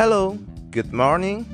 Hello, good morning.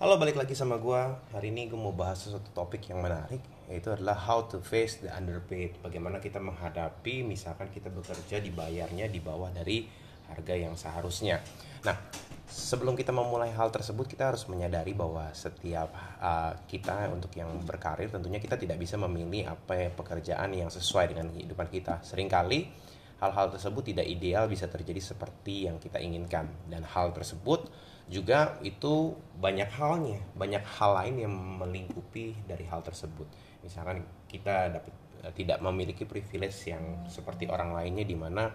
Halo, balik lagi sama gua. Hari ini gue mau bahas sesuatu topik yang menarik, yaitu adalah how to face the underpaid. Bagaimana kita menghadapi, misalkan kita bekerja dibayarnya di bawah dari harga yang seharusnya. Nah, sebelum kita memulai hal tersebut, kita harus menyadari bahwa setiap uh, kita untuk yang berkarir, tentunya kita tidak bisa memilih apa ya pekerjaan yang sesuai dengan kehidupan kita. Seringkali hal-hal tersebut tidak ideal bisa terjadi seperti yang kita inginkan. Dan hal tersebut juga itu banyak halnya banyak hal lain yang melingkupi dari hal tersebut. Misalkan kita dapat eh, tidak memiliki privilege yang seperti orang lainnya di mana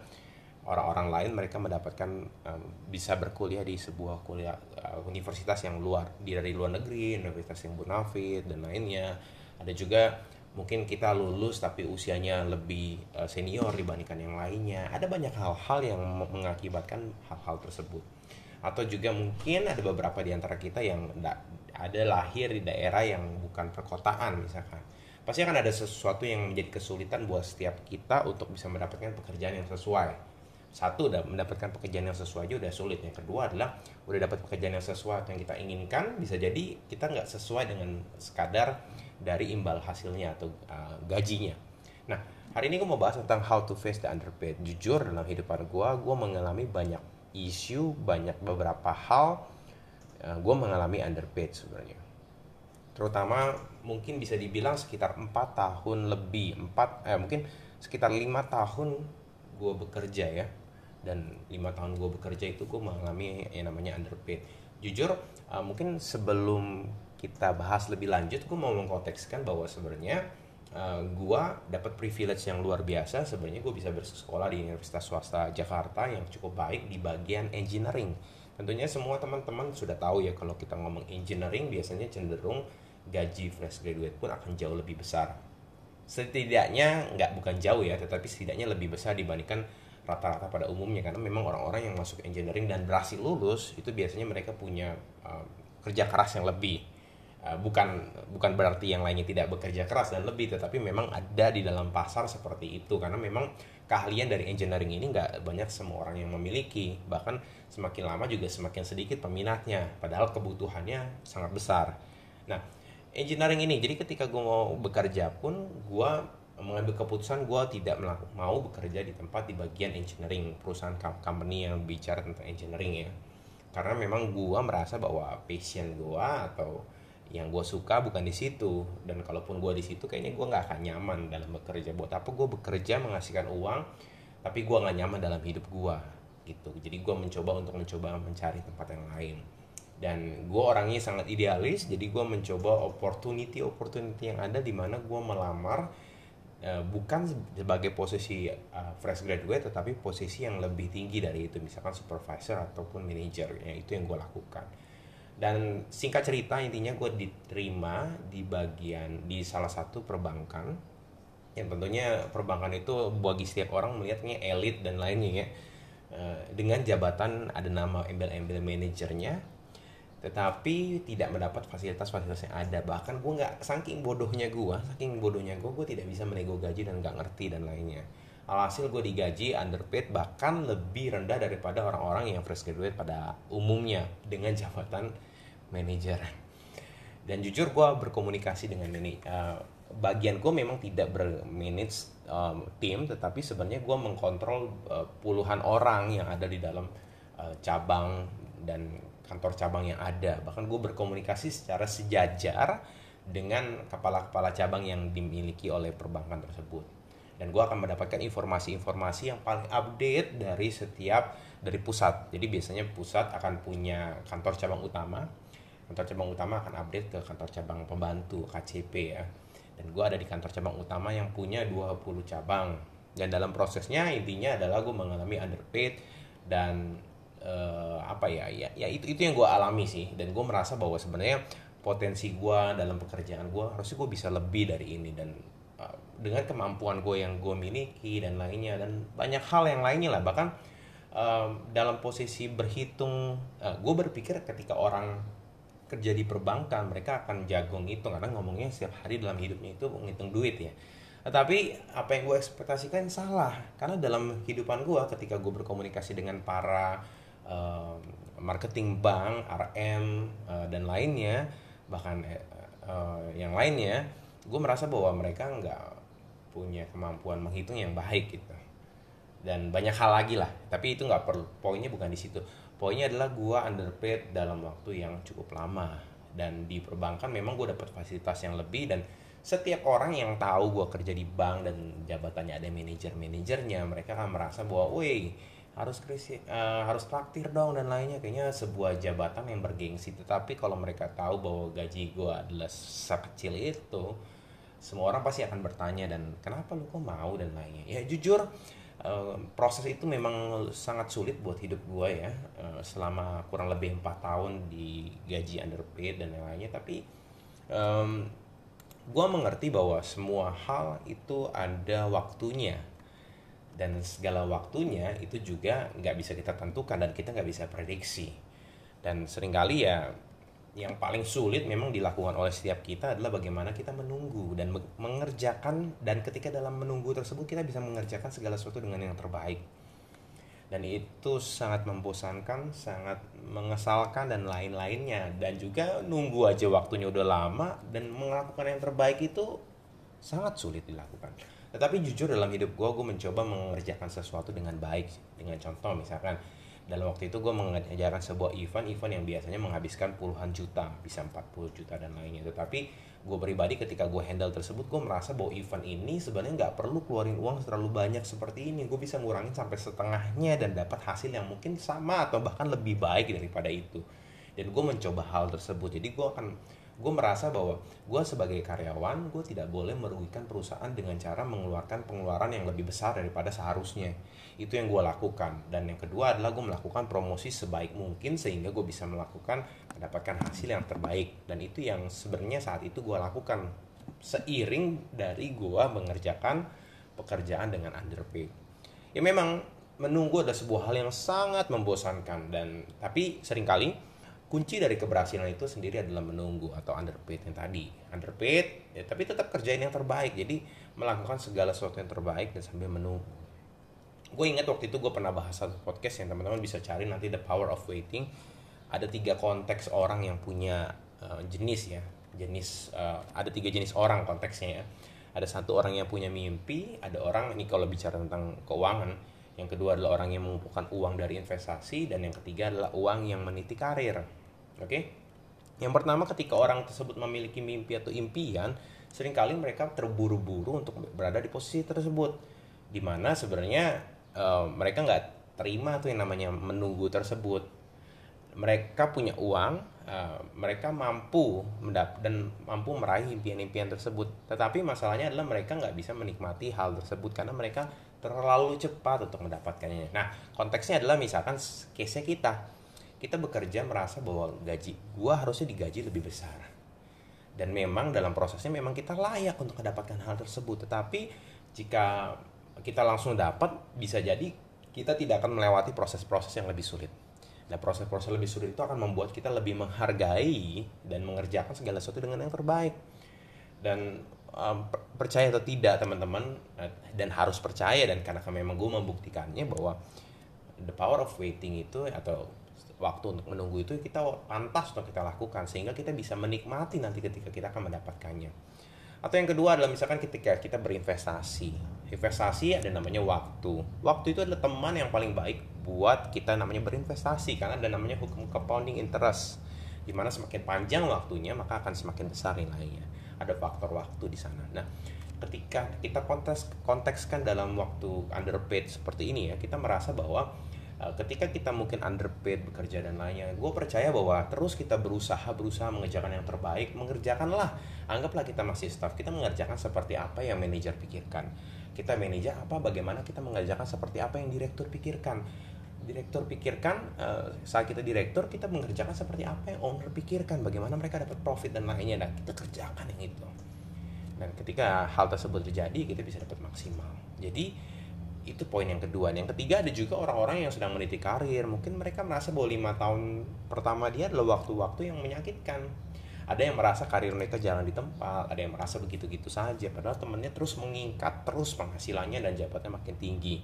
orang-orang lain mereka mendapatkan um, bisa berkuliah di sebuah kuliah uh, universitas yang luar di dari luar negeri universitas yang bonafit dan lainnya. Ada juga mungkin kita lulus tapi usianya lebih uh, senior dibandingkan yang lainnya. Ada banyak hal-hal yang mengakibatkan hal-hal tersebut. Atau juga mungkin ada beberapa di antara kita yang ada lahir di daerah yang bukan perkotaan misalkan. Pasti akan ada sesuatu yang menjadi kesulitan buat setiap kita untuk bisa mendapatkan pekerjaan yang sesuai satu udah mendapatkan pekerjaan yang sesuai aja udah sulit. Yang kedua adalah udah dapat pekerjaan yang sesuai yang kita inginkan bisa jadi kita nggak sesuai dengan sekadar dari imbal hasilnya atau uh, gajinya. Nah hari ini gue mau bahas tentang how to face the underpaid. Jujur dalam kehidupan gue gue mengalami banyak isu banyak beberapa hal uh, eh, gue mengalami underpaid sebenarnya. Terutama mungkin bisa dibilang sekitar empat tahun lebih empat eh mungkin sekitar lima tahun gue bekerja ya dan lima tahun gue bekerja itu gue mengalami yang namanya underpaid. Jujur uh, mungkin sebelum kita bahas lebih lanjut gue mau mengkontekskan bahwa sebenarnya uh, gue dapat privilege yang luar biasa. Sebenarnya gue bisa bersekolah di Universitas Swasta Jakarta yang cukup baik di bagian engineering. Tentunya semua teman-teman sudah tahu ya kalau kita ngomong engineering biasanya cenderung gaji fresh graduate pun akan jauh lebih besar. Setidaknya nggak bukan jauh ya tetapi setidaknya lebih besar dibandingkan rata-rata pada umumnya karena memang orang-orang yang masuk engineering dan berhasil lulus itu biasanya mereka punya uh, kerja keras yang lebih. Eh, bukan bukan berarti yang lainnya tidak bekerja keras dan lebih tetapi memang ada di dalam pasar seperti itu. Karena memang keahlian dari engineering ini nggak banyak semua orang yang memiliki. Bahkan semakin lama juga semakin sedikit peminatnya padahal kebutuhannya sangat besar. Nah engineering ini jadi ketika gue mau bekerja pun gue mengambil keputusan gue tidak mau bekerja di tempat di bagian engineering perusahaan company yang bicara tentang engineering ya. Karena memang gue merasa bahwa passion gue atau yang gue suka bukan di situ. Dan kalaupun gue di situ kayaknya gue nggak akan nyaman dalam bekerja. Buat apa gue bekerja menghasilkan uang tapi gue nggak nyaman dalam hidup gue gitu. Jadi gue mencoba untuk mencoba mencari tempat yang lain. Dan gue orangnya sangat idealis jadi gue mencoba opportunity opportunity yang ada di mana gue melamar uh, bukan sebagai posisi uh, fresh graduate tetapi posisi yang lebih tinggi dari itu. Misalkan supervisor ataupun manager ya itu yang gue lakukan. Dan singkat cerita intinya gue diterima di bagian di salah satu perbankan. Yang tentunya perbankan itu bagi setiap orang melihatnya elit dan lainnya ya. Eh, dengan jabatan ada nama embel-embel manajernya tetapi tidak mendapat fasilitas-fasilitas yang ada. Bahkan gue nggak saking bodohnya gue saking bodohnya gue gue tidak bisa menego gaji dan nggak ngerti dan lainnya. Alhasil gue digaji underpaid bahkan lebih rendah daripada orang-orang yang fresh graduate pada umumnya dengan jabatan manajer dan jujur gue berkomunikasi dengan ini uh, bagian gue memang tidak bermanage um, tim tetapi sebenarnya gue mengkontrol uh, puluhan orang yang ada di dalam cabang dan kantor cabang yang ada. Bahkan gue berkomunikasi secara sejajar dengan kepala-kepala cabang yang dimiliki oleh perbankan tersebut. Dan gue akan mendapatkan informasi-informasi yang paling update dari setiap dari pusat. Jadi biasanya pusat akan punya kantor cabang utama. Kantor cabang utama akan update ke kantor cabang pembantu KCP ya. Dan gue ada di kantor cabang utama yang punya 20 cabang. Dan dalam prosesnya intinya adalah gue mengalami underpaid dan uh, apa ya ya ya itu itu yang gue alami sih. Dan gue merasa bahwa sebenarnya potensi gue dalam pekerjaan gue harusnya gue bisa lebih dari ini. Dan uh, dengan kemampuan gue yang gue miliki dan lainnya. Dan banyak hal yang lainnya lah. Bahkan uh, dalam posisi berhitung uh, gue berpikir ketika orang kerja di perbankan mereka akan jago ngitung. Karena ngomongnya setiap hari dalam hidupnya itu ngitung duit ya. Tapi apa yang gue ekspektasikan salah. Karena dalam kehidupan gue ketika gue berkomunikasi dengan para marketing bank, RM uh, dan lainnya bahkan uh, yang lainnya, gue merasa bahwa mereka nggak punya kemampuan menghitung yang baik gitu. Dan banyak hal lagi lah tapi itu nggak perlu poinnya bukan di situ. Poinnya adalah gue underpaid dalam waktu yang cukup lama. Dan di perbankan memang gue dapat fasilitas yang lebih dan setiap orang yang tahu gue kerja di bank dan jabatannya ada manajer manajernya mereka akan merasa bahwa woi harus krisi, uh, harus traktir dong dan lainnya. Kayaknya sebuah jabatan yang bergengsi. Tetapi kalau mereka tahu bahwa gaji gue adalah sekecil itu semua orang pasti akan bertanya dan kenapa lu kok mau? dan lainnya. Ya jujur uh, proses itu memang sangat sulit buat hidup gue ya uh, selama kurang lebih empat tahun di gaji underpaid dan lain-lainnya tapi um, gue mengerti bahwa semua hal itu ada waktunya dan segala waktunya itu juga nggak bisa kita tentukan dan kita nggak bisa prediksi. Dan sering kali ya yang paling sulit memang dilakukan oleh setiap kita adalah bagaimana kita menunggu dan mengerjakan dan ketika dalam menunggu tersebut kita bisa mengerjakan segala sesuatu dengan yang terbaik. Dan itu sangat membosankan, sangat mengesalkan dan lain-lainnya. Dan juga nunggu aja waktunya udah lama dan melakukan yang terbaik itu sangat sulit dilakukan. Tetapi jujur dalam hidup gue, gue mencoba mengerjakan sesuatu dengan baik. Dengan contoh misalkan dalam waktu itu gue mengerjakan sebuah event, event yang biasanya menghabiskan puluhan juta, bisa 40 juta dan lainnya. Tetapi gue pribadi ketika gue handle tersebut gue merasa bahwa event ini sebenarnya nggak perlu keluarin uang terlalu banyak seperti ini gue bisa ngurangin sampai setengahnya dan dapat hasil yang mungkin sama atau bahkan lebih baik daripada itu dan gue mencoba hal tersebut jadi gue akan gue merasa bahwa gue sebagai karyawan gue tidak boleh merugikan perusahaan dengan cara mengeluarkan pengeluaran yang lebih besar daripada seharusnya. Itu yang gue lakukan. Dan yang kedua adalah gue melakukan promosi sebaik mungkin sehingga gue bisa melakukan mendapatkan hasil yang terbaik. Dan itu yang sebenarnya saat itu gue lakukan seiring dari gue mengerjakan pekerjaan dengan underpaid ya memang menunggu ada sebuah hal yang sangat membosankan dan tapi sering kali kunci dari keberhasilan itu sendiri adalah menunggu atau underpaid yang tadi. Underpaid ya, tapi tetap kerjain yang terbaik. Jadi melakukan segala sesuatu yang terbaik dan sambil menunggu. Gue ingat waktu itu gue pernah bahas satu podcast yang teman-teman bisa cari nanti the power of waiting. Ada tiga konteks orang yang punya uh, jenis ya. Jenis uh, ada tiga jenis orang konteksnya ya. Ada satu orang yang punya mimpi ada orang ini kalau bicara tentang keuangan yang kedua adalah orang yang mengumpulkan uang dari investasi dan yang ketiga adalah uang yang meniti karir oke? Okay? yang pertama ketika orang tersebut memiliki mimpi atau impian sering kali mereka terburu-buru untuk berada di posisi tersebut. Di mana sebenarnya uh, mereka nggak terima tuh yang namanya menunggu tersebut. Mereka punya uang uh, mereka mampu mendap dan mampu meraih impian-impian tersebut. Tetapi masalahnya adalah mereka nggak bisa menikmati hal tersebut karena mereka terlalu cepat untuk mendapatkannya. Nah konteksnya adalah misalkan case kita kita bekerja merasa bahwa gaji gua harusnya digaji lebih besar dan memang dalam prosesnya memang kita layak untuk mendapatkan hal tersebut tetapi jika kita langsung dapat bisa jadi kita tidak akan melewati proses-proses yang lebih sulit. Nah, proses-proses lebih sulit itu akan membuat kita lebih menghargai dan mengerjakan segala sesuatu dengan yang terbaik. Dan percaya atau tidak teman-teman eh, dan harus percaya dan karena memang gue membuktikannya bahwa the power of waiting itu atau waktu untuk menunggu itu kita pantas untuk kita lakukan sehingga kita bisa menikmati nanti ketika kita akan mendapatkannya. Atau yang kedua adalah misalkan ketika kita berinvestasi. Investasi ada namanya waktu. Waktu itu adalah teman yang paling baik buat kita namanya berinvestasi karena ada namanya hukum compounding interest. Di mana semakin panjang waktunya maka akan semakin besar nilainya. Ada faktor waktu di sana. Nah, ketika kita konteks kontekskan dalam waktu underpaid seperti ini ya, kita merasa bahwa ketika kita mungkin underpaid bekerja dan lainnya gue percaya bahwa terus kita berusaha berusaha mengerjakan yang terbaik mengerjakanlah. Anggaplah kita masih staff kita mengerjakan seperti apa yang manajer pikirkan. Kita manajer apa bagaimana kita mengerjakan seperti apa yang direktur pikirkan. Direktur pikirkan uh, saat kita direktur kita mengerjakan seperti apa yang owner pikirkan bagaimana mereka dapat profit dan lainnya dan kita kerjakan yang itu. Dan ketika hal tersebut terjadi kita bisa dapat maksimal. Jadi itu poin yang kedua. Yang ketiga ada juga orang-orang yang sedang meniti karir. Mungkin mereka merasa bahwa lima tahun pertama dia adalah waktu-waktu yang menyakitkan. Ada yang merasa karir mereka jalan di tempat ada yang merasa begitu-gitu saja. Padahal temennya terus meningkat terus penghasilannya dan jabatannya makin tinggi.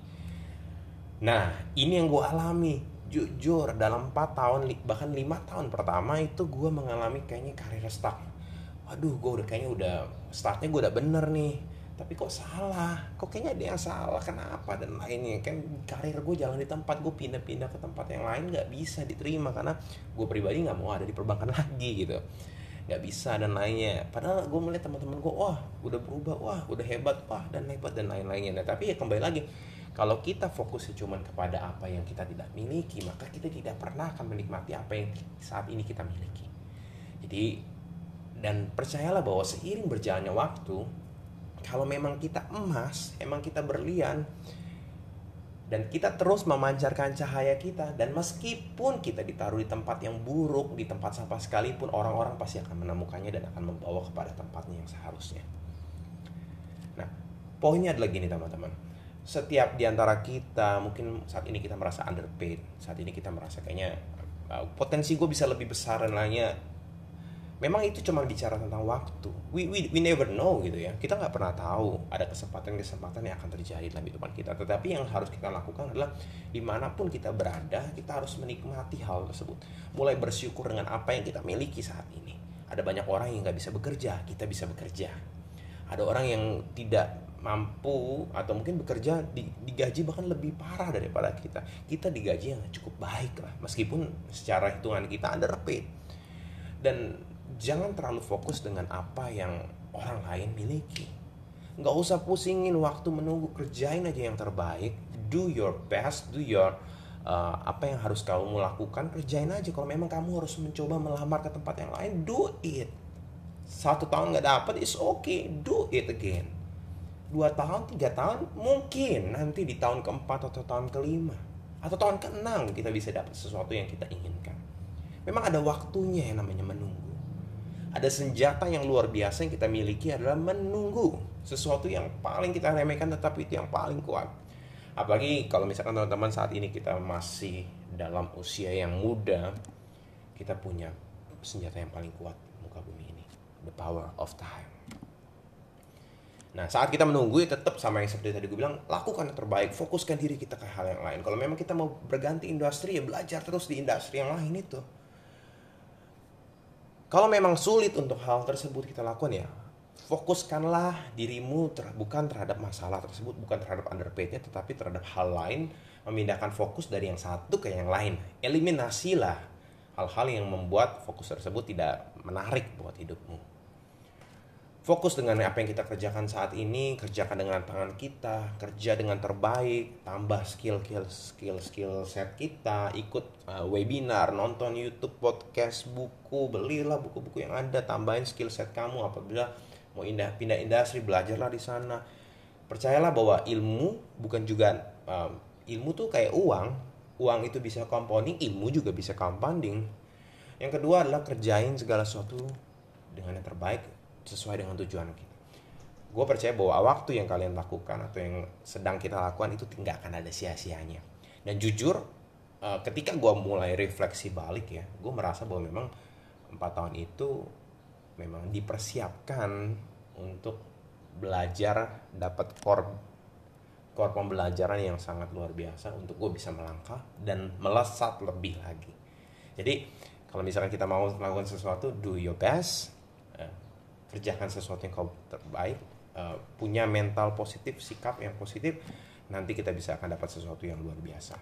Nah ini yang gue alami. Jujur dalam 4 tahun bahkan lima tahun pertama itu gue mengalami kayaknya karir stuck. Waduh gue udah kayaknya udah startnya gue udah bener nih tapi kok salah? Kok kayaknya ada yang salah? Kenapa dan lainnya? Kan karir gue jalan di tempat gue pindah-pindah ke tempat yang lain nggak bisa diterima karena gue pribadi nggak mau ada di perbankan lagi gitu. Nggak bisa dan lainnya. Padahal gue melihat teman-teman gue wah udah berubah wah udah hebat wah dan hebat dan lain-lainnya. Nah, tapi ya kembali lagi kalau kita fokusnya cuma kepada apa yang kita tidak miliki maka kita tidak pernah akan menikmati apa yang saat ini kita miliki. Jadi dan percayalah bahwa seiring berjalannya waktu kalau memang kita emas, emang kita berlian, dan kita terus memancarkan cahaya kita dan meskipun kita ditaruh di tempat yang buruk di tempat sampah sekalipun orang-orang pasti akan menemukannya dan akan membawa kepada tempatnya yang seharusnya. Nah poinnya adalah gini teman-teman. Setiap di antara kita mungkin saat ini kita merasa underpaid saat ini kita merasa kayaknya uh, potensi gue bisa lebih besar dan lainnya memang itu cuma bicara tentang waktu. We, we, we never know gitu ya. Kita nggak pernah tahu ada kesempatan-kesempatan yang akan terjadi dalam kehidupan kita. Tetapi yang harus kita lakukan adalah di mana pun kita berada kita harus menikmati hal tersebut. Mulai bersyukur dengan apa yang kita miliki saat ini. Ada banyak orang yang nggak bisa bekerja kita bisa bekerja. Ada orang yang tidak mampu atau mungkin bekerja di, digaji bahkan lebih parah daripada kita. Kita digaji yang cukup baik lah meskipun secara hitungan kita underpaid. Dan jangan terlalu fokus dengan apa yang orang lain miliki. Nggak usah pusingin waktu menunggu, kerjain aja yang terbaik, do your best, do your uh, apa yang harus kamu lakukan, kerjain aja. Kalau memang kamu harus mencoba melamar ke tempat yang lain, do it. Satu tahun nggak dapat, it's okay, do it again. Dua tahun, tiga tahun, mungkin nanti di tahun keempat atau tahun kelima atau tahun keenam kita bisa dapat sesuatu yang kita inginkan. Memang ada waktunya yang namanya menunggu ada senjata yang luar biasa yang kita miliki adalah menunggu sesuatu yang paling kita remehkan tetapi itu yang paling kuat. Apalagi kalau misalkan teman-teman saat ini kita masih dalam usia yang muda kita punya senjata yang paling kuat muka bumi ini. The power of time. Nah saat kita menunggu ya tetap sama yang seperti tadi gue bilang lakukan yang terbaik fokuskan diri kita ke hal yang lain. Kalau memang kita mau berganti industri ya belajar terus di industri yang lain itu kalau memang sulit untuk hal tersebut kita lakukan ya, fokuskanlah dirimu ter, bukan terhadap masalah tersebut, bukan terhadap underpaidnya, tetapi terhadap hal lain, memindahkan fokus dari yang satu ke yang lain. Eliminasilah hal-hal yang membuat fokus tersebut tidak menarik buat hidupmu fokus dengan apa yang kita kerjakan saat ini kerjakan dengan tangan kita kerja dengan terbaik tambah skill skill skill skill set kita ikut uh, webinar nonton YouTube podcast buku belilah buku-buku yang ada tambahin skill set kamu apabila mau indah pindah industri belajarlah di sana. Percayalah bahwa ilmu bukan juga um, ilmu tuh kayak uang. Uang itu bisa compounding ilmu juga bisa compounding. Yang kedua adalah kerjain segala sesuatu dengan yang terbaik sesuai dengan tujuan kita. Gue percaya bahwa waktu yang kalian lakukan atau yang sedang kita lakukan itu tidak akan ada sia-sianya. Dan jujur eh, ketika gue mulai refleksi balik ya gue merasa bahwa memang empat tahun itu memang dipersiapkan untuk belajar dapat core core pembelajaran yang sangat luar biasa untuk gue bisa melangkah dan melesat lebih lagi. Jadi kalau misalkan kita mau melakukan sesuatu do your best kerjakan sesuatu yang kau terbaik uh, punya mental positif sikap yang positif nanti kita bisa akan dapat sesuatu yang luar biasa.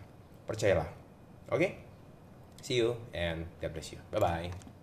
Percayalah. Oke? Okay? see you and God bless you. Bye bye